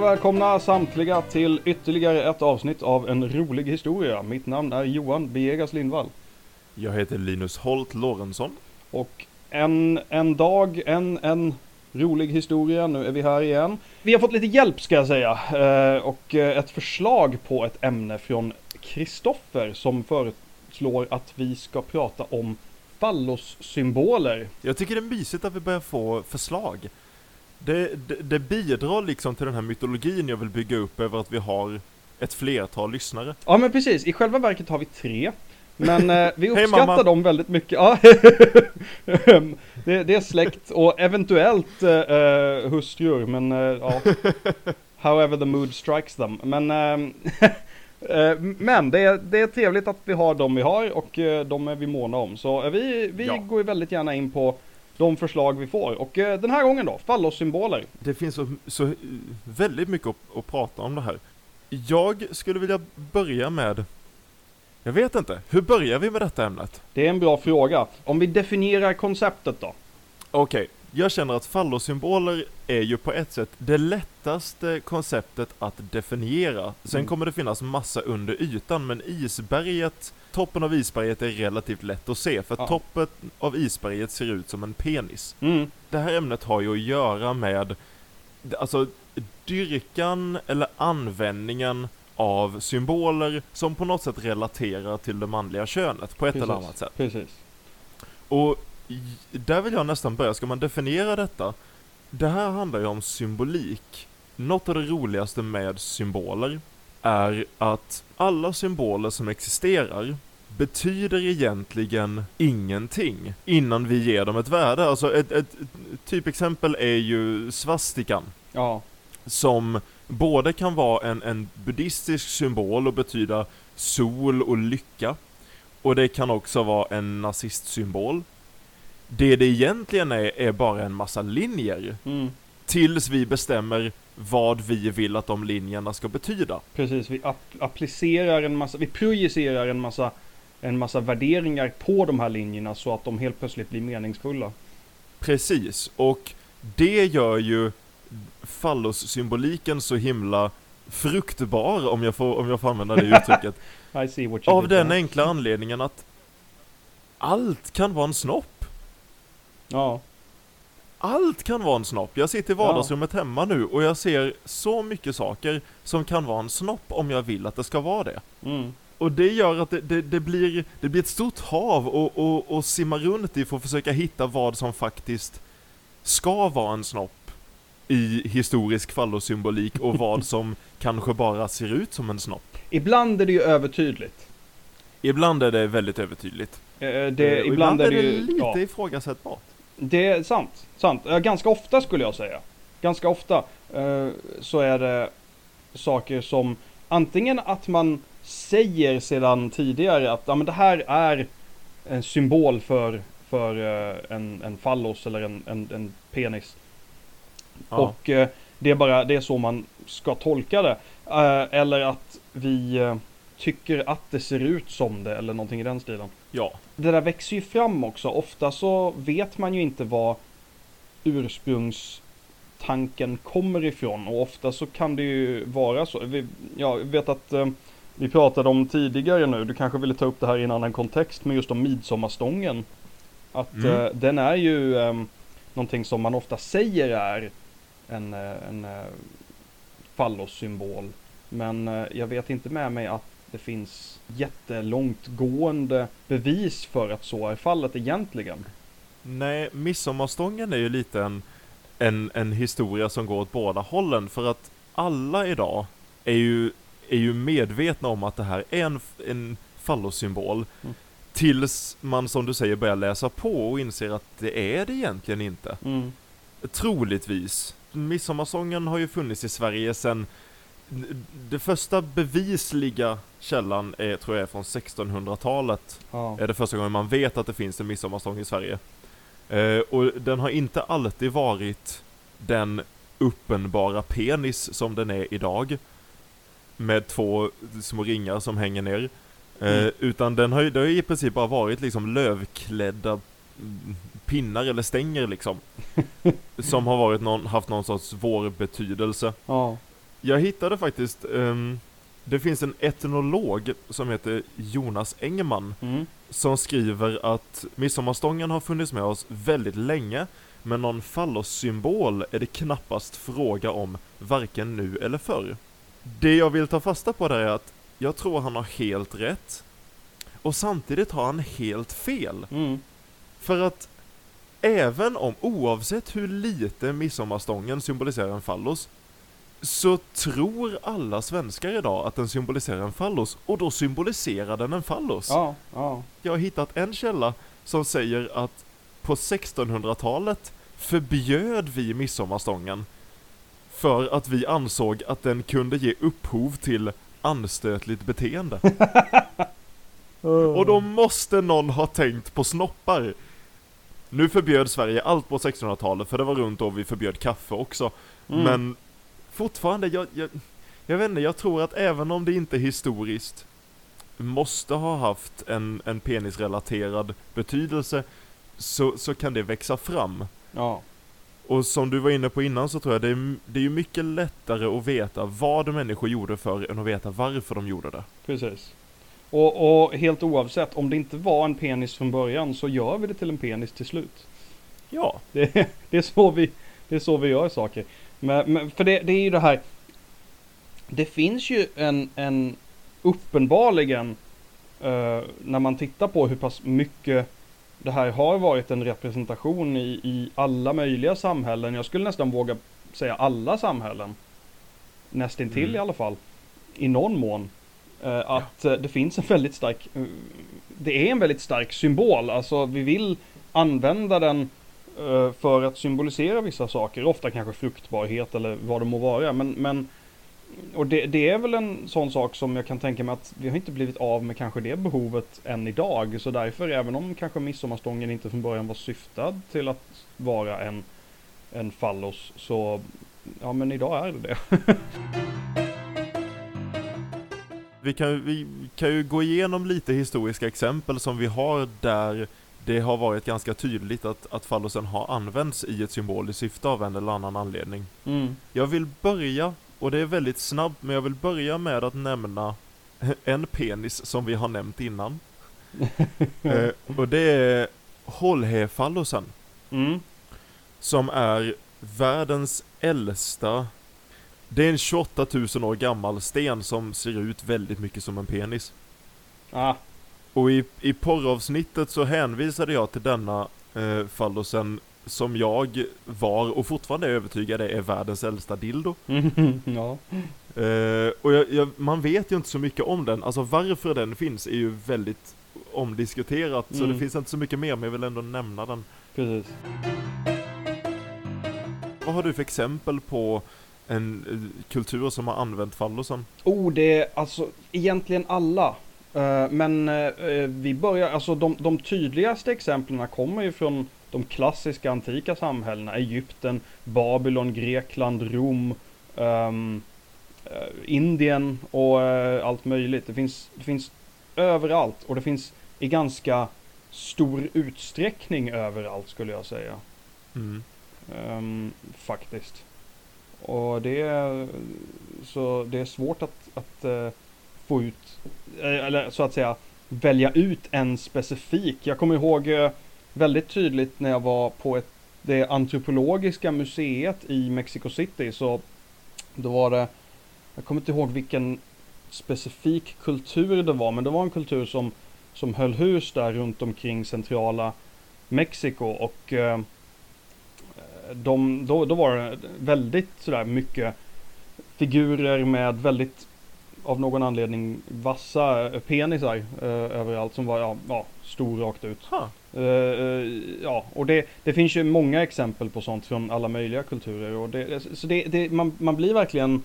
och välkomna samtliga till ytterligare ett avsnitt av En rolig historia. Mitt namn är Johan Begas Lindvall. Jag heter Linus Holt Lorentzon. Och en, en dag, en, en rolig historia. Nu är vi här igen. Vi har fått lite hjälp ska jag säga. Eh, och eh, ett förslag på ett ämne från Kristoffer som föreslår att vi ska prata om fallossymboler. Jag tycker det är mysigt att vi börjar få förslag. Det, det, det bidrar liksom till den här mytologin jag vill bygga upp över att vi har ett flertal lyssnare. Ja men precis, i själva verket har vi tre. Men eh, vi uppskattar mamma. dem väldigt mycket. Ja. det, det är släkt och eventuellt eh, eh, hustrur, men eh, ja. However the mood strikes them. Men, ehm, eh, men det, är, det är trevligt att vi har dem vi har och eh, de är vi måna om. Så eh, vi, vi Ja. går ju väldigt gärna in på de förslag vi får. Och eh, den här gången då, fallossymboler. Det finns så, så väldigt mycket att, att prata om det här. Jag skulle vilja börja med jag vet inte, hur börjar vi med detta ämnet? Det är en bra fråga. Om vi definierar konceptet då? Okej, jag känner att fallosymboler är ju på ett sätt det lättaste konceptet att definiera. Sen Mm. kommer det finnas massa under ytan, men isberget, toppen av isberget är relativt lätt att se, för Ja. toppen av isberget ser ut som en penis. Mm. Det här ämnet har ju att göra med, alltså, dyrkan eller användningen av symboler som på något sätt relaterar till det manliga könet på ett eller Precis. annat sätt. Precis. Och där vill jag nästan börja, ska man definiera detta? Det här handlar ju om symbolik. Något av det roligaste med symboler är att alla symboler som existerar betyder egentligen ingenting innan vi ger dem ett värde. Alltså ett, ett, ett typexempel är ju svastikan Ja. som både kan vara en, en buddhistisk symbol och betyda sol och lycka. Och det kan också vara en nazistsymbol. Det det egentligen är, är bara en massa linjer. Mm. Tills vi bestämmer vad vi vill att de linjerna ska betyda. Precis, vi app- applicerar en massa, vi projicerar en massa, en massa värderingar på de här linjerna så att de helt plötsligt blir meningsfulla. Precis, och det gör ju fallossymboliken så himla fruktbar, om jag får, om jag får använda det uttrycket. I see what you Av den enkla anledningen att allt kan vara en snopp. Ja, Allt kan vara en snopp. Jag sitter i vardagsrummet hemma nu och jag ser så mycket saker som kan vara en snopp om jag vill att det ska vara det. mm. Och det gör att det, det, det, blir, det blir ett stort hav och, och, och simma runt i för att försöka hitta vad som faktiskt ska vara en snopp i historisk fallosymbolik och vad som kanske bara ser ut som en snopp. Ibland är det ju övertydligt. Ibland är det väldigt övertydligt. Eh, Det, Eh, och ibland, är det ju, lite ja, ifrågasättbart. Det är sant, sant. Eh, Ganska ofta skulle jag säga. Ganska ofta eh, så är det saker som antingen att man säger sedan tidigare att ja, men det här är en symbol för, för eh, en, en fallos eller en, en, en penis. Ja. Och eh, det är bara det är så man ska tolka det. Eh, eller att vi eh, tycker att det ser ut som det eller någonting i den stilen. Ja. Det där växer ju fram också. Ofta så vet man ju inte vad ursprungstanken kommer ifrån och ofta så kan det ju vara så. Vi, ja, jag vet att eh, vi pratade om tidigare nu, du kanske ville ta upp det här i en annan kontext, men just om midsommarstången. Att Mm. eh, den är ju eh, någonting som man ofta säger är en, eh, en eh, fallossymbol. Men eh, jag vet inte med mig att det finns jättelångtgående bevis för att så är fallet egentligen. Nej, midsommarstången är ju lite en, en, en historia som går åt båda hållen för att alla idag är ju, är ju medvetna om att det här är en, en fallossymbol Mm. tills man som du säger börjar läsa på och inser att det är det egentligen inte. Mm. Troligtvis. Midsommarsången har ju funnits i Sverige sedan det första bevisliga källan är, tror jag är från 1600-talet Ja. är det första gången man vet att det finns en midsommarstång i Sverige. Eh, och den har inte alltid varit den uppenbara penis som den är idag. Med två små ringar som hänger ner. Eh, Mm. Utan den har ju, det har i princip bara varit liksom lövklädda pinnar eller stänger liksom. som har varit någon, haft någon sorts vårbetydelse. ja. Jag hittade faktiskt, ehm, det finns en etnolog som heter Jonas Engman Mm. som skriver att midsommarstången har funnits med oss väldigt länge men någon fallossymbol är det knappast fråga om varken nu eller förr. Det jag vill ta fasta på där är att jag tror han har helt rätt och samtidigt har han helt fel. Mm. För att även om, oavsett hur lite midsommarstången symboliserar en fallos, så tror alla svenskar idag att den symboliserar en fallos, och då symboliserar den en fallos. Ja, ja. Jag har hittat en källa som säger att på 1600-talet förbjöd vi midsommarstången för att vi ansåg att den kunde ge upphov till anstötligt beteende. Och då måste någon ha tänkt på snoppar. Nu förbjöd Sverige allt på 1600-talet, för det var runt då vi förbjöd kaffe också. Mm. Men fortfarande, jag, jag, jag vet inte, jag tror att även om det inte historiskt måste ha haft en, en penisrelaterad betydelse, så, så kan det växa fram. Ja. Och som du var inne på innan så tror jag det är, det är ju mycket lättare att veta vad människor gjorde för än att veta varför de gjorde det. Precis. Och, och helt oavsett, om det inte var en penis från början så gör vi det till en penis till slut. Ja, Det, det, är, så vi, det är så vi gör saker. Men, men för det, det är ju det här. Det finns ju en, en uppenbarligen eh, när man tittar på hur pass mycket det här har varit en representation i, i alla möjliga samhällen. Jag skulle nästan våga säga alla samhällen. Nästintill Mm. i alla fall. I någon mån. Eh, att eh, det finns en väldigt stark, eh, det är en väldigt stark symbol. Alltså vi vill använda den Eh, för att symbolisera vissa saker. Ofta kanske fruktbarhet eller vad det må vara. Men, men och det, det är väl en sån sak som jag kan tänka mig att vi har inte blivit av med kanske det behovet än idag. Så därför, även om kanske midsommarstången inte från början var syftad till att vara en, en fallos, så ja men idag är det det. vi kan, vi kan ju gå igenom lite historiska exempel som vi har där det har varit ganska tydligt att, att fallosen har använts i ett symboliskt syfte av en eller annan anledning. Mm. Jag vill börja, och det är väldigt snabbt, men jag vill börja med att nämna en penis som vi har nämnt innan. eh, och det är Holhefallosen, Mm. som är världens äldsta det är en 28 000 år gammal sten som ser ut väldigt mycket som en penis. Ah, Och i, i porravsnittet så hänvisade jag till denna eh, fallosen som jag var och fortfarande är övertygad är världens äldsta dildo. mm. ja. Eh, och jag, jag, man vet ju inte så mycket om den, alltså varför den finns är ju väldigt omdiskuterat, så Mm. det finns inte så mycket mer men jag vill ändå nämna den. Precis. Vad har du för exempel på en eh, kultur som har använt fallosen? Oh, det är alltså egentligen alla. Eh, men eh, vi börjar, alltså de, de tydligaste exemplen kommer ju från de klassiska antika samhällena. Egypten, Babylon, Grekland, Rom, eh, Indien och eh, allt möjligt. Det finns, det finns överallt och det finns i ganska stor utsträckning överallt skulle jag säga. Mm. Ehm, faktiskt. Och det är, så det är svårt att, att eh, få ut, eh, eller så att säga välja ut en specifik. Jag kommer ihåg eh, väldigt tydligt när jag var på ett, det antropologiska museet i Mexico City så då var det, jag kommer inte ihåg vilken specifik kultur det var men det var en kultur som, som höll hus där runt omkring centrala Mexiko och eh, de, då, då var det väldigt sådär mycket figurer med väldigt av någon anledning vassa eh, penisar eh, överallt som var ja, ja, stor rakt ut. Ha. Eh, eh, ja, och det, det finns ju många exempel på sånt från alla möjliga kulturer. Och det, så det, det, man, man blir verkligen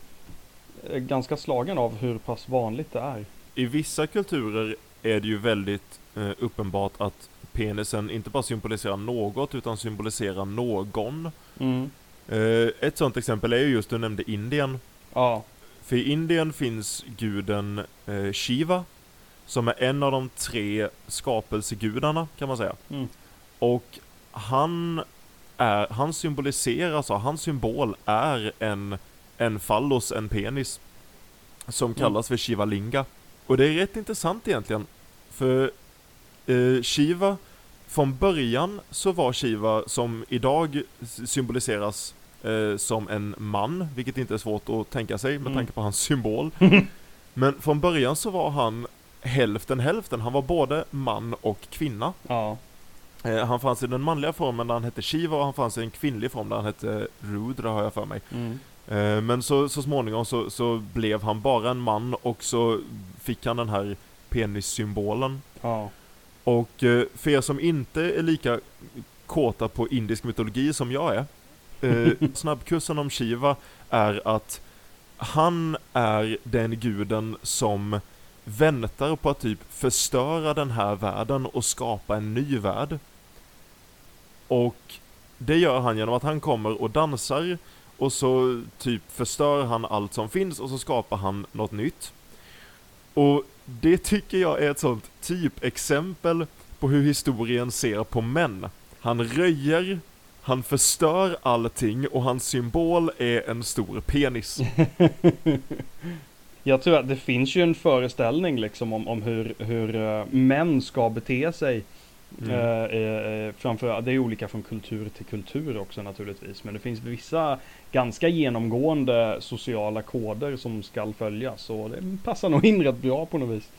eh, ganska slagen av hur pass vanligt det är. I vissa kulturer är det ju väldigt eh, uppenbart att penisen inte bara symboliserar något utan symboliserar någon. Mm. Eh, ett sånt exempel är ju just, du nämnde Indien. Ja, För i Indien finns guden eh, Shiva, som är en av de tre skapelsegudarna kan man säga. Mm. Och han är, han symboliserar, alltså hans symbol är en en fallos, en penis. Som Mm. kallas för Shivalinga. Och det är rätt intressant egentligen. För eh, Shiva, från början så var Shiva som idag symboliseras eh, som en man, vilket inte är svårt att tänka sig med Mm. tanke på hans symbol. Men från början så var han hälften hälften, han var både man och kvinna. Ja. Eh, han fanns i den manliga formen där han hette Shiva och han fanns i en kvinnlig form där han hette Rudra har jag för mig. Mm. Eh, men så, så småningom så, så blev han bara en man och så fick han den här penissymbolen. Ja. Och eh, för er som inte är lika kåta på indisk mytologi som jag är, eh, snabbkursen om Shiva är att han är den guden som väntar på att typ förstöra den här världen och skapa en ny värld. Och det gör han genom att han kommer och dansar och så typ förstör han allt som finns och så skapar han något nytt. Och det tycker jag är ett sånt typexempel på hur historien ser på män. Han röjer, han förstör allting och hans symbol är en stor penis. Jag tror att det finns ju en föreställning liksom om, om hur, hur eh, män ska bete sig. Mm. Eh, framför, det är olika från kultur till kultur också naturligtvis. Men det finns vissa ganska genomgående sociala koder som ska följas. Och det passar nog in rätt bra på något vis.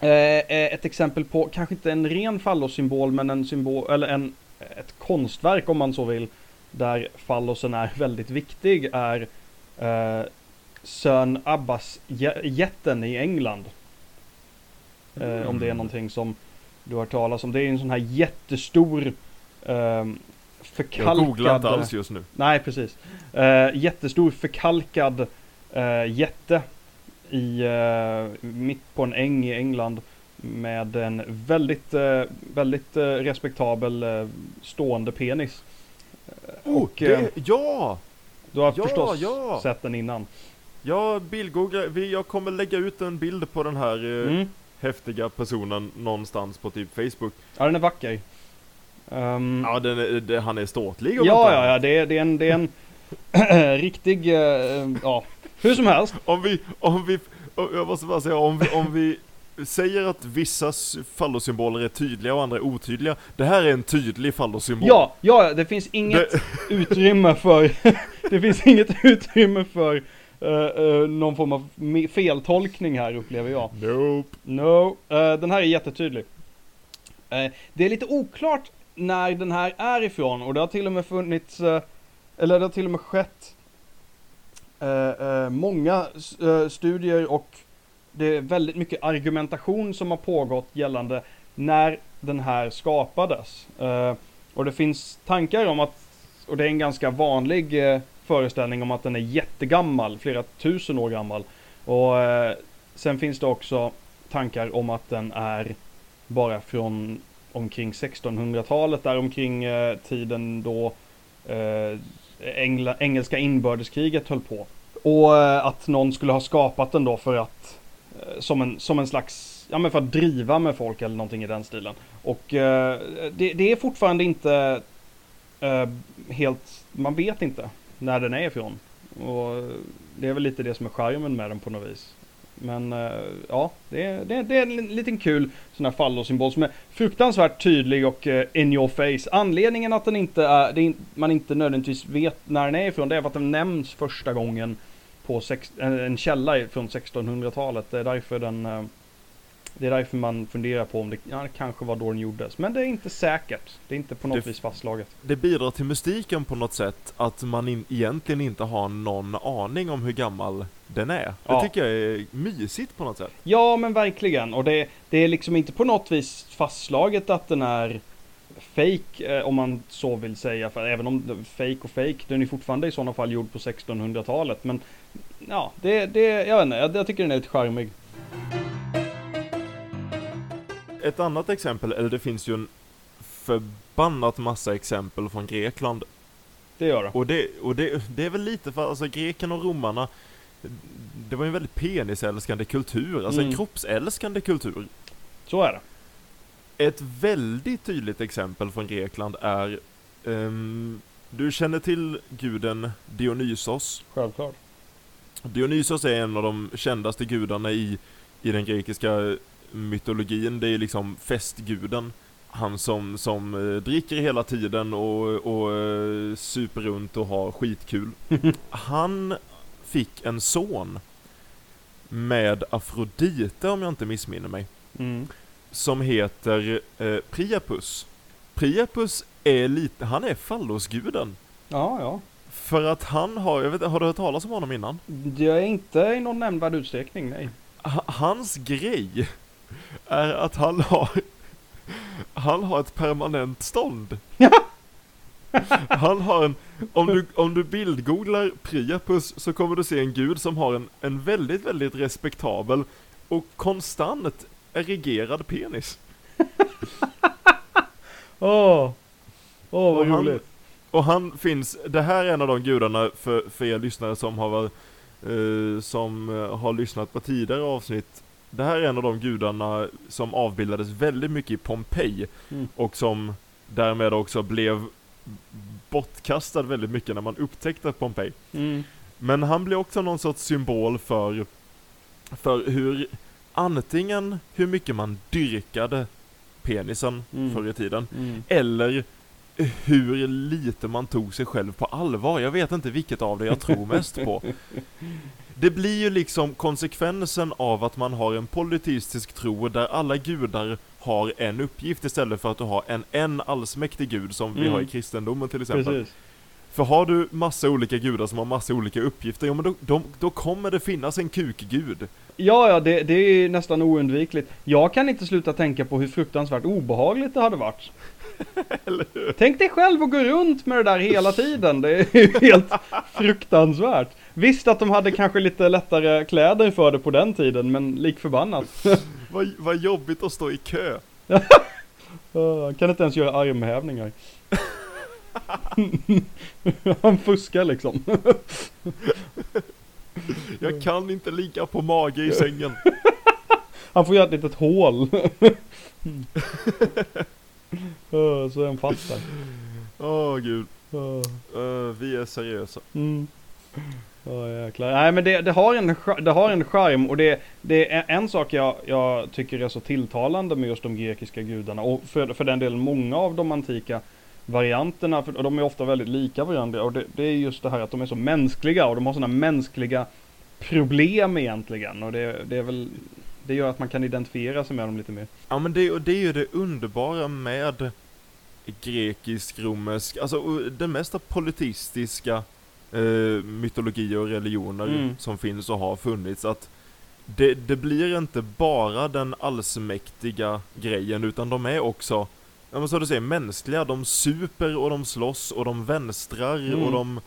Eh, eh, ett exempel på, kanske inte en ren fallossymbol, men en symbol, eller en, ett konstverk om man så vill. Där fallosen är väldigt viktig är eh, Sön Abbas-jätten i England. Eh, Om det är någonting som du har hört talas om. Det är en sån här jättestor eh, Jag förkalkad... googlar inte alls just nu. Nej, precis. Eh, jättestor förkalkad eh, jätte i, eh, mitt på en äng i England med en väldigt, eh, väldigt eh, respektabel stående penis. Oh, Och, det, ja! Du har Ja, förstås ja. sett den innan. Ja, bildgoogla, jag kommer lägga ut en bild på den här Mm. häftiga personen någonstans på typ Facebook. Ja, den är vacker. Ehm, Ja, den det, han är ståtlig om ja, ja, ja, det är, det är en, det är en riktig, eh, ja, hur som helst. Om vi, om vi, jag måste bara säga, om vi, om vi säger att vissa fallosymboler är tydliga och andra är otydliga. Det här är en tydlig fallosymbol. Ja, ja, det finns inget Det, utrymme för, det finns inget utrymme för eh, eh, någon form av feltolkning här upplever jag. nope. No, eh, den här är jättetydlig. Det är lite oklart när den här är ifrån och det har till och med funnits, eller det har till och med skett Eh, eh, många eh, studier och det är väldigt mycket argumentation som har pågått gällande när den här skapades. Eh, och det finns tankar om att, och det är en ganska vanlig eh, föreställning om att den är jättegammal, flera tusen år gammal. Och eh, sen finns det också tankar om att den är bara från omkring 1600-talet, där omkring eh, tiden då eh, Engla, engelska inbördeskriget höll på. Och eh, att någon skulle ha skapat den då för att eh, som en, som en slags, ja men för att driva med folk eller någonting i den stilen. Och eh, det, det är fortfarande inte eh, helt, man vet inte när den är ifrån. Och eh, det är väl lite det som är charmen med den på något vis. Men eh, ja, det är, det, är, det är en liten kul sån här fallosymbol som är fruktansvärt tydlig och eh, in your face. Anledningen att den inte är, det är, in- man inte nödvändigtvis vet när den är ifrån, det är för att den nämns första gången på sex, en, en källa från 1600-talet. Det är därför den eh, det är därför man funderar på om det, ja, det kanske var då den gjordes. Men det är inte säkert. Det är inte på något Det- vis fastslaget. Det bidrar till mystiken på något sätt att man in, egentligen inte har någon aning om hur gammal den är. Det Ja. tycker jag är mysigt på något sätt. Ja, men verkligen. Och det, det är liksom inte på något vis fastslaget att den är fake eh, om man så vill säga. För även om fake och fake, den är fortfarande i sådana fall gjord på 1600-talet. Men ja, det, det, jag vet inte, jag, jag tycker den är lite charmig. Ett annat exempel, eller det finns ju en förbannat massa exempel från Grekland. Det gör det. Och det, och det, det är väl lite för, alltså grekerna och romarna det var ju en väldigt penisälskande kultur, alltså Mm. en kroppsälskande kultur. Så är det. Ett väldigt tydligt exempel från Grekland är ehm, Du känner till guden Dionysos? Självklart. Dionysos är en av de kändaste gudarna i, i den grekiska mytologin. Det är liksom festguden. Han som, som eh, dricker hela tiden och, och eh, super runt och har skitkul. Han fick en son med Afrodite om jag inte missminner mig. Mm. Som heter eh, Priapus. Priapus är lite, han är fallosguden. Ja, ja. För att han har, jag vet har du hört talas om honom innan? Det är inte i någon nämnvärd utsträckning, nej. Ha- Hans grej är att han har Han har ett permanent stånd. Han har en, om du, om du bildgooglar Priapus så kommer du se en gud som har en, en väldigt, väldigt respektabel och konstant erigerad penis. Åh! Åh, vad Och han- roligt. Och han finns, det här är en av de gudarna för, för er lyssnare som har eh, som eh, har lyssnat på tidigare avsnitt. Det här är en av de gudarna som avbildades väldigt mycket i Pompeji Mm. och som därmed också blev bortkastad väldigt mycket när man upptäckte Pompeji. Mm. Men han blev också någon sorts symbol för, för hur, antingen hur mycket man dyrkade penisen Mm. förr i tiden, Mm. eller hur lite man tog sig själv på allvar. Jag vet inte vilket av det jag tror mest på. Det blir ju liksom konsekvensen av att man har en politistisk tro där alla gudar har en uppgift istället för att du har en, en allsmäktig gud som vi Mm. har i kristendomen till exempel. Precis. För har du massa olika gudar som har massa olika uppgifter, ja men då, då, då kommer det finnas en kukgud. Ja, ja, det, det är nästan oundvikligt. Jag kan inte sluta tänka på hur fruktansvärt obehagligt det hade varit. Tänk dig själv att gå runt med det där hela tiden. Det är ju helt fruktansvärt. Visst att de hade kanske lite lättare kläder för det på den tiden, men lik förbannat. Vad, vad jobbigt att stå i kö. Kan inte ens göra armhävningar. Han fuskar liksom. Jag kan inte ligga på mage i sängen. Han får göra ett litet hål. Så är han fast där. Åh gud. Uh. Vi är seriösa. Mm. Ja jäklar. Nej men det, det, har en, det har en charm och det, det är en sak jag, jag tycker är så tilltalande med just de grekiska gudarna och för, för den delen många av de antika varianterna, för, de är ofta väldigt lika varandra och det, det är just det här att de är så mänskliga och de har sådana mänskliga problem egentligen och det, det är väl det gör att man kan identifiera sig med dem lite mer. Ja men det, och det är ju det underbara med grekisk, romersk, alltså det mesta politistiska eh, mytologier och religioner Mm. som finns och har funnits. Att det, det blir inte bara den allsmäktiga grejen utan de är också Ja men som du säger, mänskliga, de super och de slåss och de vänstrar Mm. och de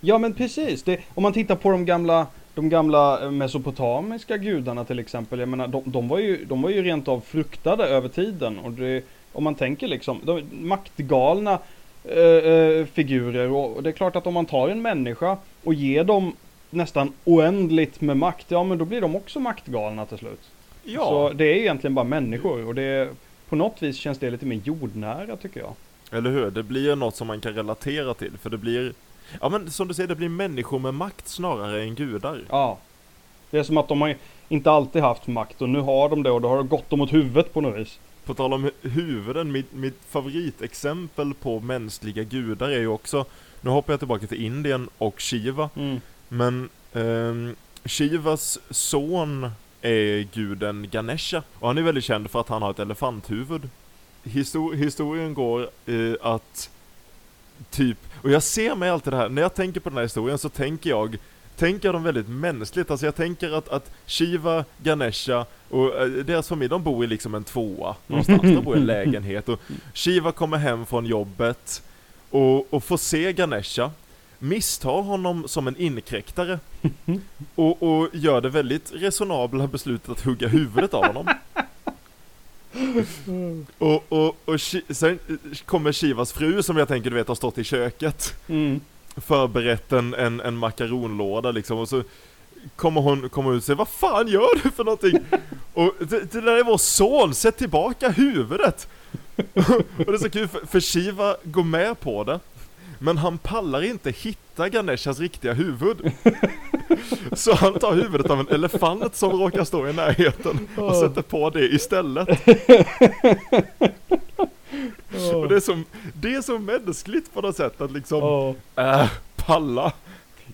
Ja men precis, det, om man tittar på de gamla de gamla eh, mesopotamiska gudarna till exempel, jag menar de, de, var, ju, de var ju rent av fruktade över tiden och det, om man tänker liksom, de, maktgalna eh, eh, figurer och, och det är klart att om man tar en människa och ger dem nästan oändligt med makt, ja men då blir de också maktgalna till slut. Ja, Så det är egentligen bara människor och det på något vis känns det lite mer jordnära tycker jag. Eller hur? Det blir något som man kan relatera till, för det blir Ja men som du säger, det blir människor med makt snarare än gudar. Ja. Det är som att de har inte alltid haft makt och nu har de det och då har det gått dem åt huvudet på något vis. På tal om hu- huvuden, mitt, mitt favoritexempel på mänskliga gudar är ju också Nu hoppar jag tillbaka till Indien och Shiva Mm. Men ehm, Shivas son är guden Ganesha. Och han är väldigt känd för att han har ett elefanthuvud. Histor- Historien går eh, att Typ, och jag ser mig alltid det här, när jag tänker på den här historien så tänker jag Tänker jag dem väldigt mänskligt, alltså jag tänker att, att Shiva, Ganesha och eh, deras familj, de bor i liksom en tvåa någonstans, de bor i en lägenhet och Shiva kommer hem från jobbet och, och får se Ganesha. Misstar honom som en inkräktare och, och gör det väldigt resonabla beslutet att hugga huvudet av honom Och, och, och sen eh, kommer Shivas fru som jag tänker du vet har stått i köket Mm. Förberett en, en, en makaronlåda liksom och så Kommer hon kommer ut och säger Vad fan gör du för någonting? och det, det där är vår son, sätt tillbaka huvudet! och det är så kul för, för Shiva går med på det Men han pallar inte hitta Ganeshas riktiga huvud. Så han tar huvudet av en elefant som råkar stå i närheten och sätter på det istället. Och det är som, det är så mänskligt på något sätt att liksom, äh, palla.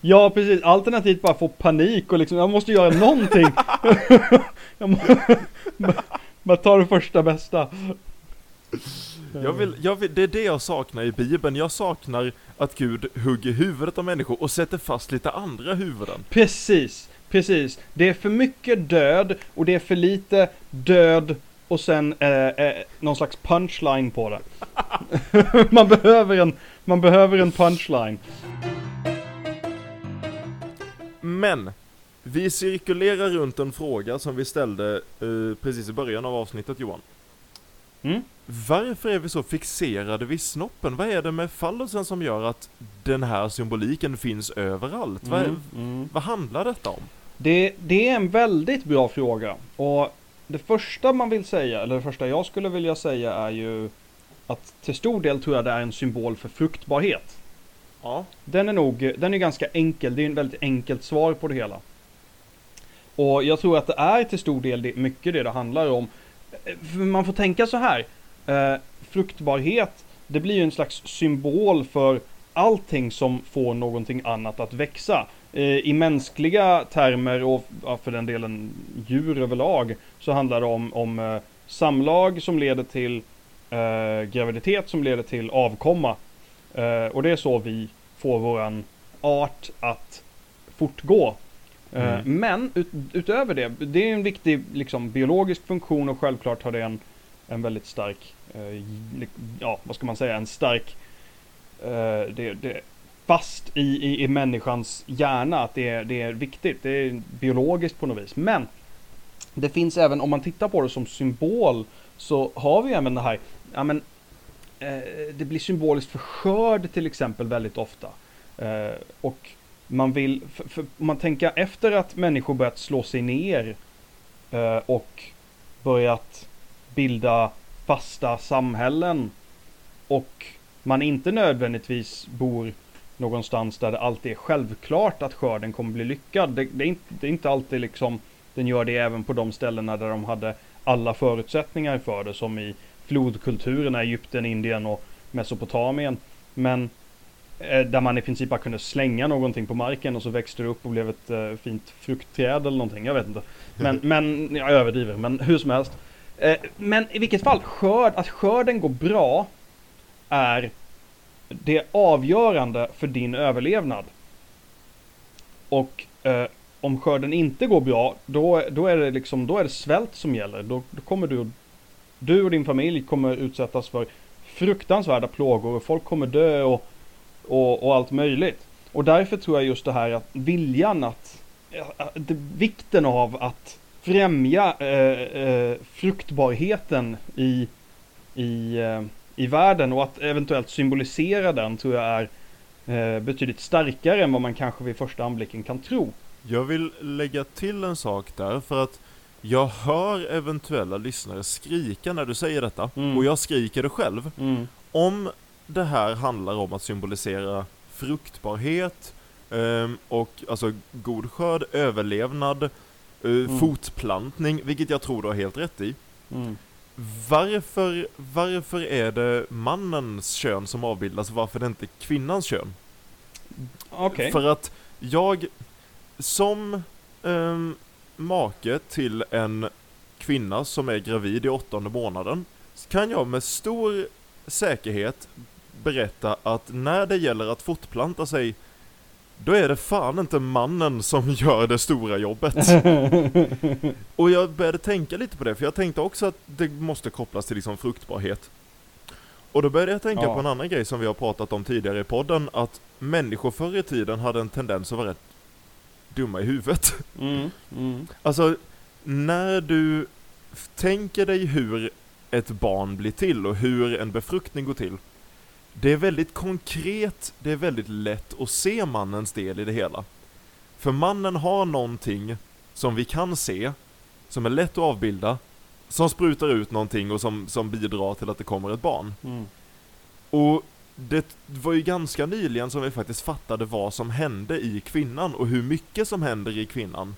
Ja precis, alternativt bara få panik och liksom, jag måste göra någonting. jag må, bara ta det första bästa. Jag vill, jag vill, det är det jag saknar i Bibeln. Jag saknar att Gud hugger huvudet av människor och sätter fast lite andra huvuden. Precis, precis. Det är för mycket död och det är för lite död och sen eh, eh, någon slags punchline på det. man, behöver en, man behöver en punchline. Men, vi cirkulerar runt en fråga som vi ställde eh, precis i början av avsnittet Johan. Mm? Varför är vi så fixerade vid snoppen? Vad är det med fallosen som gör att den här symboliken finns överallt? Vad, Mm, mm. vad handlar detta om? Det, det är en väldigt bra fråga. Och det första man vill säga, eller det första jag skulle vilja säga är ju att till stor del tror jag det är en symbol för fruktbarhet. Ja. Den är nog, den är ganska enkel, det är en väldigt enkelt svar på det hela. Och jag tror att det är till stor del det, mycket det det handlar om. Eh, man får tänka så här. Eh, fruktbarhet, det blir ju en slags symbol för allting som får någonting annat att växa. Eh, I mänskliga termer och ja, för den delen djur överlag så handlar det om, om eh, samlag som leder till eh, graviditet som leder till avkomma. Eh, och det är så vi får våran art att fortgå. Eh, Mm. Men ut, utöver det, det är en viktig liksom, biologisk funktion och självklart har det en, en väldigt stark, eh, ja vad ska man säga, en stark, eh, det, det, fast i, i, i människans hjärna att det är, det är viktigt. Det är biologiskt på något vis. Men det finns även, om man tittar på det som symbol, så har vi även det här, ja men eh, det blir symboliskt för skörd till exempel väldigt ofta. Eh, och man vill, för, för, om man tänker efter att människor börjat slå sig ner eh, och börjat bilda fasta samhällen och man inte nödvändigtvis bor någonstans där det alltid är självklart att skörden kommer bli lyckad. Det, det, är, inte, det är inte alltid liksom den gör det även på de ställena där de hade alla förutsättningar för det som i flodkulturerna, Egypten, Indien och Mesopotamien. Men där man i princip bara kunde slänga någonting på marken och så växte det upp och blev ett eh, fint fruktträd eller någonting. Jag vet inte. Men, men jag överdriver, men hur som helst. Eh, men i vilket fall, skörd, att skörden går bra är det avgörande för din överlevnad. Och eh, om skörden inte går bra, då, då, är det liksom, då är det svält som gäller. Då, då kommer du, du och din familj kommer utsättas för fruktansvärda plågor och folk kommer dö och, och, och allt möjligt. Och därför tror jag just det här att viljan att, det, vikten av att främja eh, eh, fruktbarheten i, i, eh, i världen och att eventuellt symbolisera den tror jag är eh, betydligt starkare än vad man kanske vid första anblicken kan tro. Jag vill lägga till en sak där för att jag hör eventuella lyssnare skrika när du säger detta Mm. och jag skriker det själv. Mm. Om det här handlar om att symbolisera fruktbarhet ehm, och alltså god skörd, överlevnad, eh, Mm. fortplantning, vilket jag tror du har helt rätt i. Mm. Varför, varför är det mannens kön som avbildas varför är det inte kvinnans kön? Okej. För att jag, som ehm, make till en kvinna som är gravid i åttonde månaden, kan jag med stor säkerhet berätta att när det gäller att fortplanta sig, då är det fan inte mannen som gör det stora jobbet. Och jag började tänka lite på det, för jag tänkte också att det måste kopplas till liksom fruktbarhet. Och då började jag tänka Ja. på en annan grej som vi har pratat om tidigare i podden, att människor förr i tiden hade en tendens att vara rätt dumma i huvudet. Mm. Mm. Alltså, när du tänker dig hur ett barn blir till och hur en befruktning går till. Det är väldigt konkret, det är väldigt lätt att se mannens del i det hela. För mannen har någonting som vi kan se, som är lätt att avbilda, som sprutar ut någonting och som, som bidrar till att det kommer ett barn. Mm. Och det var ju ganska nyligen som vi faktiskt fattade vad som hände i kvinnan och hur mycket som händer i kvinnan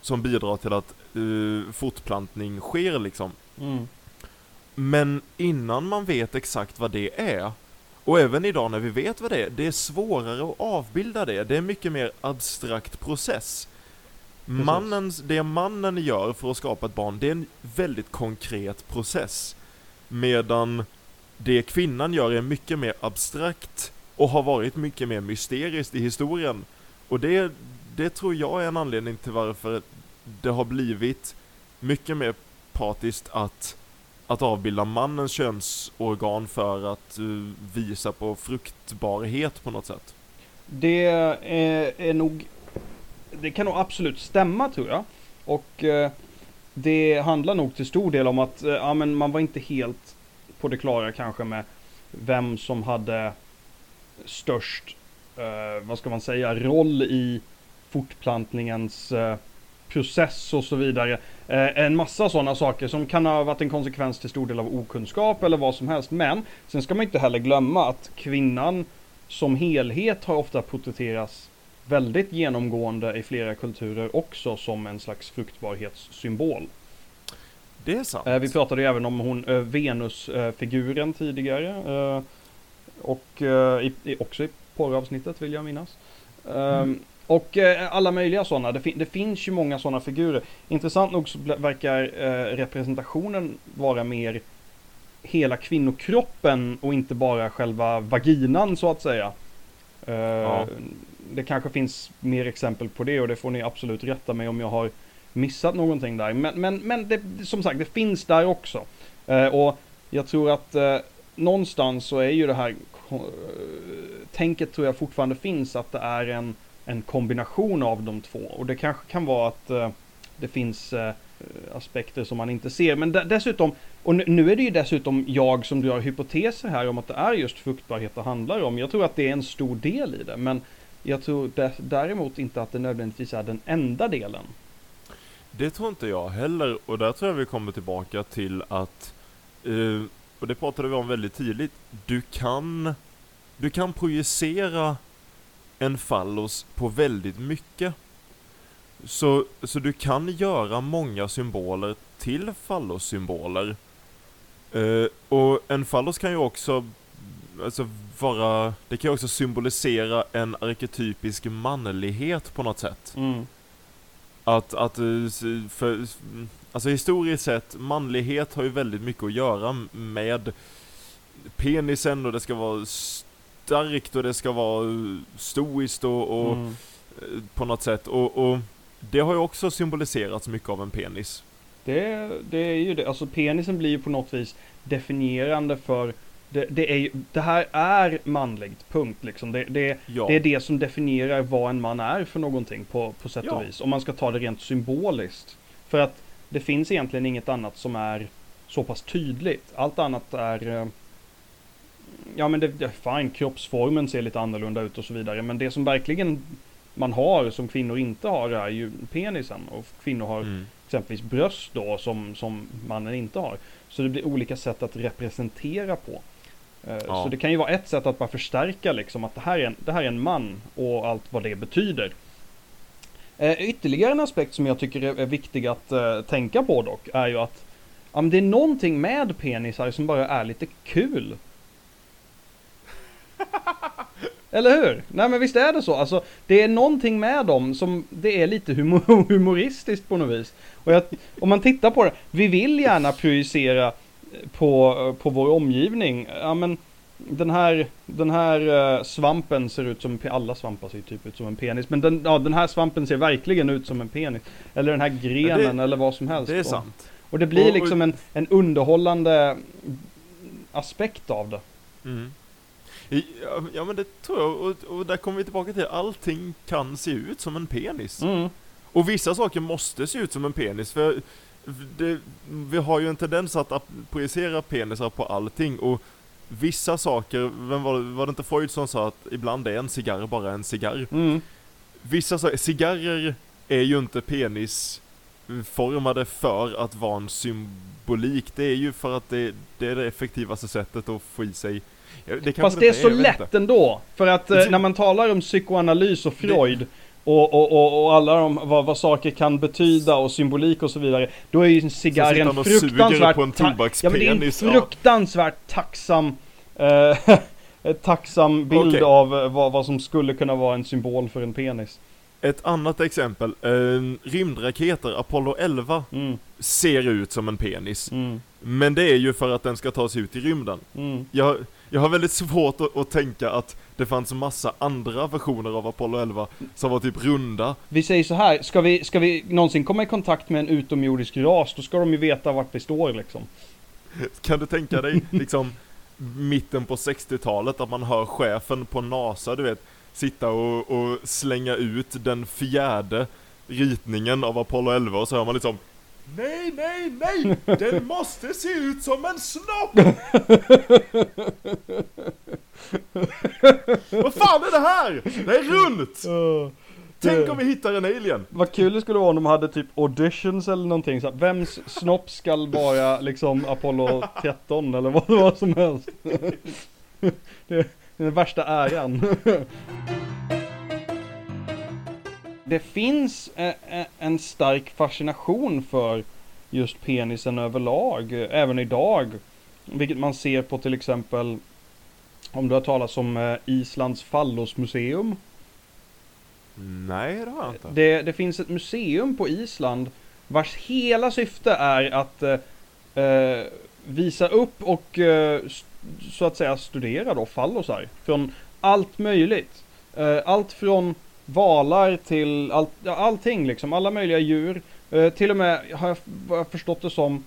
som bidrar till att uh, fortplantning sker liksom. Mm. Men innan man vet exakt vad det är, och även idag när vi vet vad det är, det är svårare att avbilda det. Det är en mycket mer abstrakt process. Mannens, det mannen gör för att skapa ett barn, det är en väldigt konkret process. Medan det kvinnan gör är mycket mer abstrakt och har varit mycket mer mysteriskt i historien. Och det, det tror jag är en anledning till varför det har blivit mycket mer patiskt att, att avbilda mannens könsorgan för att uh, visa på fruktbarhet på något sätt. Det är, är nog, det kan nog absolut stämma tror jag. Och uh, det handlar nog till stor del om att uh, ja, men man var inte helt på det klara kanske med vem som hade störst, vad ska man säga, roll i fortplantningens process och så vidare. Eh, en massa sådana saker som kan ha varit en konsekvens till stor del av okunskap eller vad som helst. Men sen ska man inte heller glömma att kvinnan som helhet har ofta porträtterats väldigt genomgående i flera kulturer också som en slags fruktbarhetssymbol. Det är sant. Eh, vi pratade ju även om hon eh, Venus-figuren tidigare. Och i, också i porravsnittet vill jag minnas. Mm. Och eh, alla möjliga sådana. Det, fin det, finns ju många sådana figurer. Intressant nog så verkar eh, representationen vara mer hela kvinnokroppen och inte bara själva vaginan så att säga. Eh, ja. Det kanske finns mer exempel på det och det får ni absolut rätta mig om jag har missat någonting där. Men, men, men det, som sagt, det finns där också. Eh, och jag tror att eh, någonstans så är ju det här eh, tänket tror jag fortfarande finns att det är en en kombination av de två. Och det kanske kan vara att eh, det finns eh, aspekter som man inte ser. Men dessutom, och nu är det ju dessutom jag som drar hypoteser här om att det är just fruktbarhet det handlar om. Jag tror att det är en stor del i det. Men jag tror däremot inte att det nödvändigtvis är den enda delen. Det tror inte jag heller. Och där tror jag vi kommer tillbaka till att, eh, och det pratade vi om väldigt tidigt, du kan, du kan projicera en fallos på väldigt mycket. Så, så du kan göra många symboler till fallossymboler. Uh, och en fallos kan ju också alltså vara, det kan ju också symbolisera en arketypisk manlighet på något sätt. Mm. Att, att, eh, för, alltså historiskt sett, manlighet har ju väldigt mycket att göra med penisen och det ska vara starkt och det ska vara stoiskt och, och mm. Eh, på något sätt. Och, och, det har ju också symboliserats mycket av en penis. Det, det är ju det, alltså penisen blir ju på något vis definierande för det, det, är, det här är manligt, punkt liksom. Det, det, ja. det är det som definierar vad en man är för någonting på, på sätt och vis. Om man ska ta det rent symboliskt. För att det finns egentligen inget annat som är så pass tydligt. Allt annat är eh, ja men det, det, fine, kroppsformen ser lite annorlunda ut och så vidare. Men det som verkligen man har som kvinnor inte har är ju penisen. Och kvinnor har mm. exempelvis bröst då som, som mannen inte har. Så det blir olika sätt att representera på. Uh, ja. Så det kan ju vara ett sätt att bara förstärka liksom att det här är en, det här är en man och allt vad det betyder. Uh, ytterligare en aspekt som jag tycker är, är viktig att uh, tänka på dock är ju att um, det är någonting med penisar som bara är lite kul. Eller hur? Nej men visst är det så. Alltså, det är någonting med dem som det är lite humor humoristiskt på något vis. Och jag, om man tittar på det, vi vill gärna projicera på, på vår omgivning. Ja men den här, den här uh, svampen ser ut som, alla svampar ser typ ut som en penis. Men den, ja, den här svampen ser verkligen ut som en penis. Eller den här grenen det, eller vad som helst. Det är sant. Och det blir liksom en, en underhållande aspekt av det. Mm. Ja men det tror jag, och, och där kommer vi tillbaka till allting kan se ut som en penis. Mm. Och vissa saker måste se ut som en penis, för det, vi har ju en tendens att projicera penisar på allting och vissa saker, vem var, var det inte Freud som sa att ibland är en cigarr bara en cigarr? Mm. Vissa saker, cigarrer är ju inte penisformade för att vara en symbolik, det är ju för att det, det är det effektivaste sättet att få i sig det Fast det är så lätt inte. ändå. För att eh, Det- när man talar om psykoanalys och Freud och, och, och, och alla de, vad, vad saker kan betyda och symbolik och så vidare. Då är ju en cigarr en fruktansvärt... på en ja, men det är en fruktansvärt tacksam... Eh, tacksam bild Okej. av eh, vad, vad som skulle kunna vara en symbol för en penis. Ett annat exempel, eh, rymdraketer, Apollo 11, Mm, ser ut som en penis. mm, Men det är ju för att den ska ta sig ut i rymden. mm. Jag, jag har väldigt svårt att, att tänka att det fanns massa andra versioner av Apollo 11 som var typ runda. Vi säger så här, ska vi, ska vi någonsin komma i kontakt med en utomjordisk ras, då ska de ju veta vart vi står liksom. Kan du tänka dig liksom mitten på 60-talet att man hör chefen på NASA, du vet, sitta och, och slänga ut den fjärde ritningen av Apollo 11 och så hör man liksom Nej, nej, nej! Den måste se ut som en snopp! Vad fan är det här? Det är runt! Tänk om vi hittar en alien! Vad kul det skulle vara om de hade typ auditions eller någonting så här, Vems snopp skall vara liksom Apollo 13 eller vad det var som helst. Det är den värsta äran. Det finns eh, eh, en stark fascination för just penisen överlag, eh, även idag. Vilket man ser på till exempel om du har talat om Islands fallosmuseum. Nej, det har jag inte. Det, det finns ett museum på Island vars hela syfte är att eh, visa upp och eh, så att säga studera då fallosar från allt möjligt. Eh, allt från valar till all, ja, allting liksom, alla möjliga djur. Eh, till och med har jag, har jag förstått det som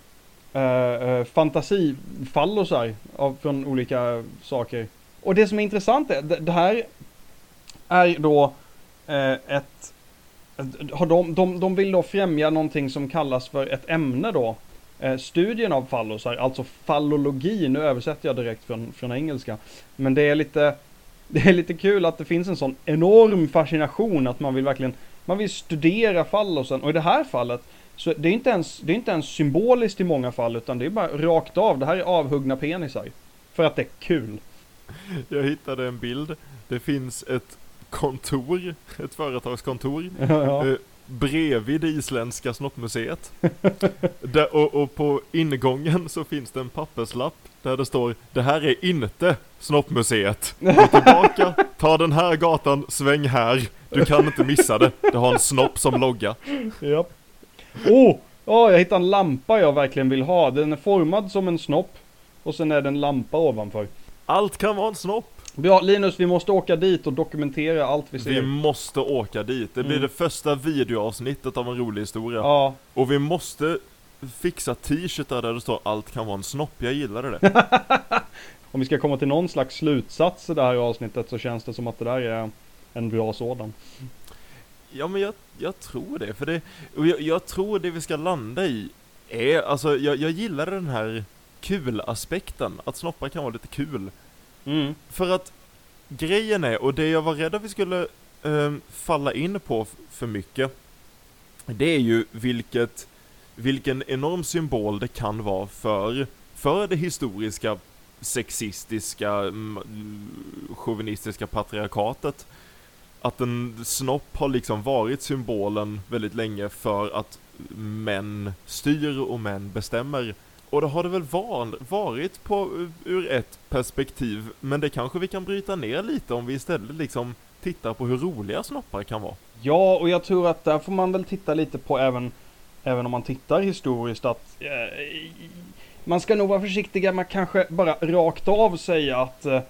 eh, eh, fantasifallosar av, från olika saker. Och det som är intressant är, det, det här är då eh, ett har de, de, de vill då främja någonting som kallas för ett ämne då. Eh, studien av fallosar, alltså fallologi. Nu översätter jag direkt från, från engelska. Men det är lite det är lite kul att det finns en sån enorm fascination att man vill verkligen man vill studera fallosen och i det här fallet så det är inte ens, det är inte ens symboliskt i många fall utan det är bara rakt av. Det här är avhuggna penisar. För att det är kul. Jag hittade en bild. Det finns ett kontor, ett företagskontor, ja. eh, bredvid det isländska snoppmuseet. där, och, och på ingången så finns det en papperslapp där det står Det här är inte snoppmuseet. Gå tillbaka, ta den här gatan, sväng här. Du kan inte missa det. Det har en snopp som logga. Ja. Oh! Ja, jag hittade en lampa jag verkligen vill ha. Den är formad som en snopp. Och sen är det en lampa ovanför. Allt kan vara en snopp. Ja, Linus, vi måste åka dit och dokumentera allt vi ser. Vi måste åka dit. Det blir Mm. det första videoavsnittet av en rolig historia. Ja, Och vi måste fixa t-shirtar där det står allt kan vara en snopp. Jag gillade det. om vi ska komma till någon slags slutsats i det här avsnittet så känns det som att det där är en bra sådan. Ja men jag, jag tror det, för det, och jag, jag tror det vi ska landa i är, alltså jag, jag gillar den här kul-aspekten, att snoppar kan vara lite kul. Mm. För att grejen är, och det jag var rädd att vi skulle eh, falla in på för mycket, det är ju vilket, vilken enorm symbol det kan vara för, för det historiska sexistiska, chauvinistiska patriarkatet. Att en snopp har liksom varit symbolen väldigt länge för att män styr och män bestämmer. Och det har det väl var, varit på, eh, ur ett perspektiv, men det kanske vi kan bryta ner lite om vi istället liksom tittar på hur roliga snoppar kan vara. Ja, och jag tror att där får man väl titta lite på även, även om man tittar historiskt att eh, man ska nog vara försiktiga med kanske bara rakt av säga att eh,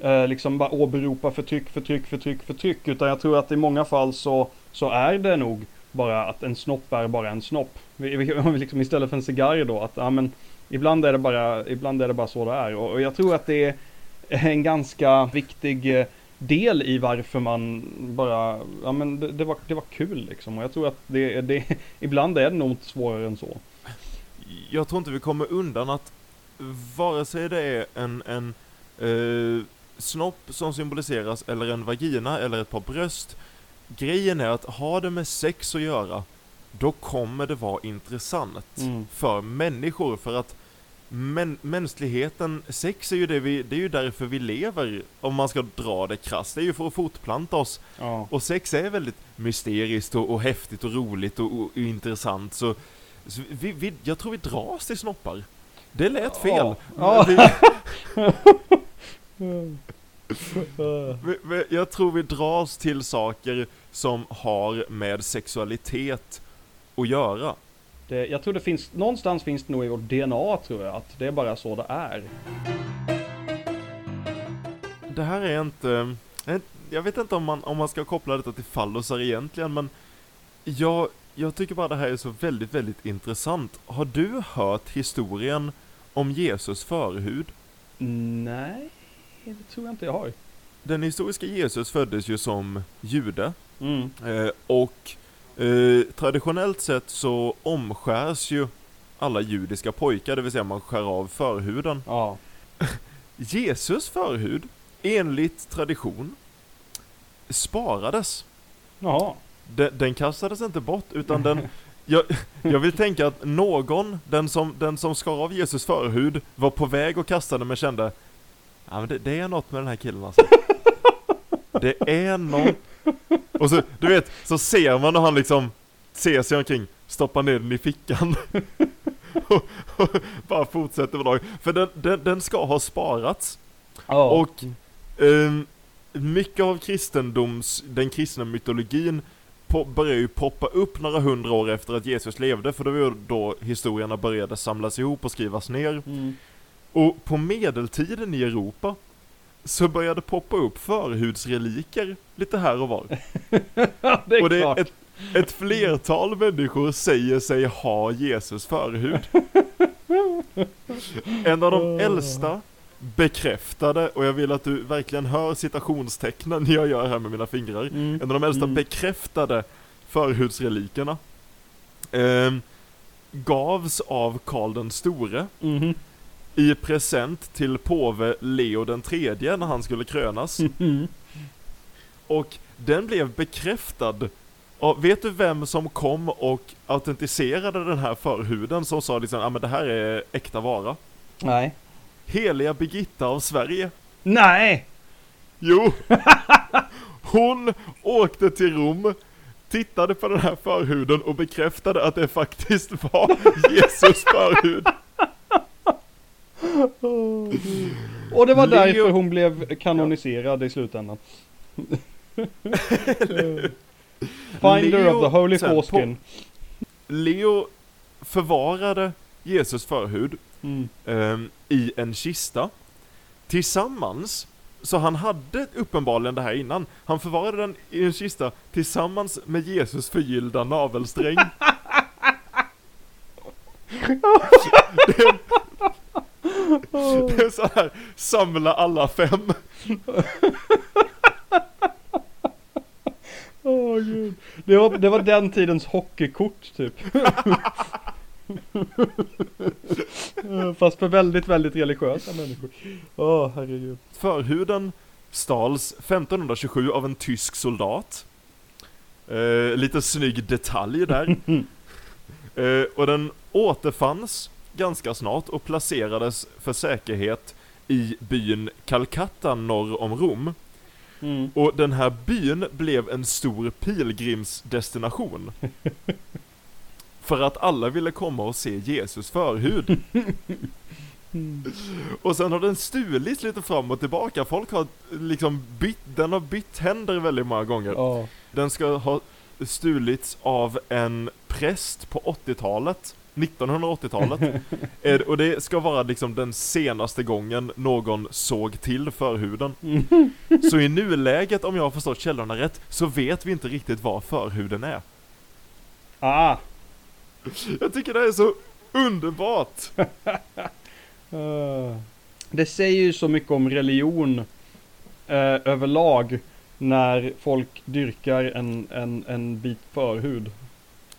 eh, liksom bara åberopa förtryck, förtryck, förtryck, förtryck. Utan jag tror att i många fall så, så är det nog bara att en snopp är bara en snopp. Vi, vi, liksom istället för en cigarr då att ja, men ibland är det bara, ibland är det bara så det är. Och, och jag tror att det är en ganska viktig eh, del i varför man bara, ja men det, det, var, det var kul liksom. Och jag tror att det, det, ibland är det nog inte svårare än så. Jag tror inte vi kommer undan att vare sig det är en, en eh, snopp som symboliseras eller en vagina eller ett par bröst. Grejen är att har det med sex att göra, då kommer det vara intressant Mm. för människor för att men, mänskligheten, sex är ju det vi, det är ju därför vi lever, om man ska dra det krasst. Det är ju för att fortplanta oss. Ja. Och sex är väldigt mysteriskt och, och häftigt och roligt och, och, och intressant, så, så vi, vi, jag tror vi dras till snoppar. Det lät fel. Ja. Ja. Jag tror vi dras till saker som har med sexualitet att göra. Det, jag tror det finns, någonstans finns det nog i vårt DNA tror jag, att det är bara så det är. Det här är inte, jag vet inte om man, om man ska koppla detta till fallosar egentligen, men jag, jag tycker bara det här är så väldigt, väldigt intressant. Har du hört historien om Jesus förhud? Nej, det tror jag inte jag har. Den historiska Jesus föddes ju som jude, Mm. eh, och eh, traditionellt sett så omskärs ju alla judiska pojkar, det vill säga man skär av förhuden. Ja. Jesus förhud, enligt tradition, sparades. Jaha. Den, den kastades inte bort, utan den... Jag, jag vill tänka att någon, den som, den som skar av Jesus förhud, var på väg att kasta den men kände Ja men det, det är något med den här killen alltså. Det är något. Och så, du vet, så ser man när han liksom ser sig omkring, stoppar ner den i fickan. och, och bara fortsätter med dagen. För den, den, den ska ha sparats. Ja. Och ehm, mycket av kristendoms, den kristna mytologin på, börjar ju poppa upp några hundra år efter att Jesus levde, för det var ju då historierna började samlas ihop och skrivas ner. Mm. Och på medeltiden i Europa så började poppa upp förhudsreliker lite här och var. Det är och det klart. är ett, ett flertal människor säger sig ha Jesus förhud. En av de äldsta bekräftade, och jag vill att du verkligen hör citationstecknen jag gör här med mina fingrar. Mm. En av de äldsta Mm. bekräftade förhudsrelikerna ehm, gavs av Karl den store Mhm. I present till påve Leo den tredje när han skulle krönas. Och den blev bekräftad. Och vet du vem som kom och autentiserade den här förhuden som sa liksom, ja ah, men det här är äkta vara? Nej. Heliga Birgitta av Sverige. Nej! Jo! Hon åkte till Rom, tittade på den här förhuden och bekräftade att det faktiskt var Jesus förhud. Och det var Leo- därför hon blev kanoniserad i slutändan. Finder Leo- of the Holy Foreskin. Leo förvarade Jesus förhud Mm. ehm, i en kista tillsammans så han hade uppenbarligen det här innan. Han förvarade den i en kista tillsammans med Jesus förgyllda navelsträng. det, så här, samla alla fem. Åh gud. Det var, det var den tidens hockeykort typ. Fast för väldigt, väldigt religiösa människor. Åh herregud. Förhuden stals 1527 av en tysk soldat. Eh, lite snygg detalj där. Eh, och den återfanns ganska snart och placerades för säkerhet i byn Calcutta norr om Rom. Mm. Och den här byn blev en stor pilgrimsdestination. För att alla ville komma och se Jesus förhud. Och sen har den stulits lite fram och tillbaka. Folk har liksom bytt, den har bytt händer väldigt många gånger. Ja. Den ska ha stulits av en präst på 80-talet. 1980-talet. Eh, och det ska vara liksom den senaste gången någon såg till förhuden. Så i nuläget, om jag har förstått källorna rätt, så vet vi inte riktigt vad förhuden är. Ah. Jag tycker det är så underbart! Eh, det säger ju så mycket om religion eh, överlag när folk dyrkar en, en, en bit förhud.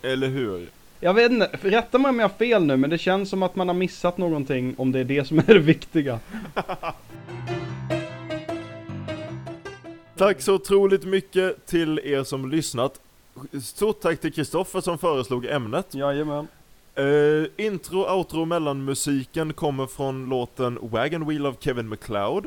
Eller hur? Jag vet inte, rätta mig om jag har fel nu men det känns som att man har missat någonting om det är det som är det viktiga. Tack så otroligt mycket till er som lyssnat. Stort tack till Kristoffer som föreslog ämnet. Jajamän. Eh, intro, outro, mellanmusiken kommer från låten Wagon Wheel av Kevin MacLeod.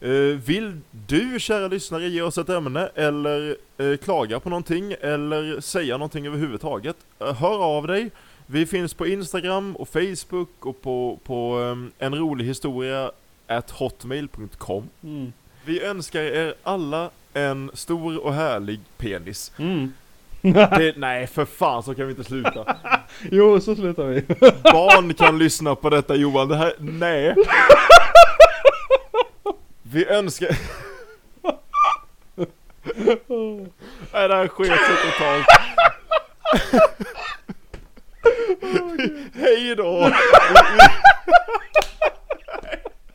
Eh, vill du, kära lyssnare, ge oss ett ämne eller eh, klaga på någonting eller säga någonting överhuvudtaget? Eh, hör av dig. Vi finns på Instagram och Facebook och på, på um, en rolig historia at hotmail.com. Mm. Vi önskar er alla en stor och härlig penis. Mm. Det, nej, för fan så kan vi inte sluta. Jo, så slutar vi. Barn kan lyssna på detta Johan, det här, nej. Vi önskar... Nej, det här sket sig totalt. Hej då!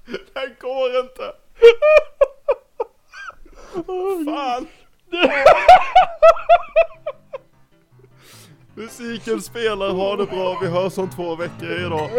Det här går inte. Fan. Musiken spelar, ha det bra, vi hörs om två veckor idag.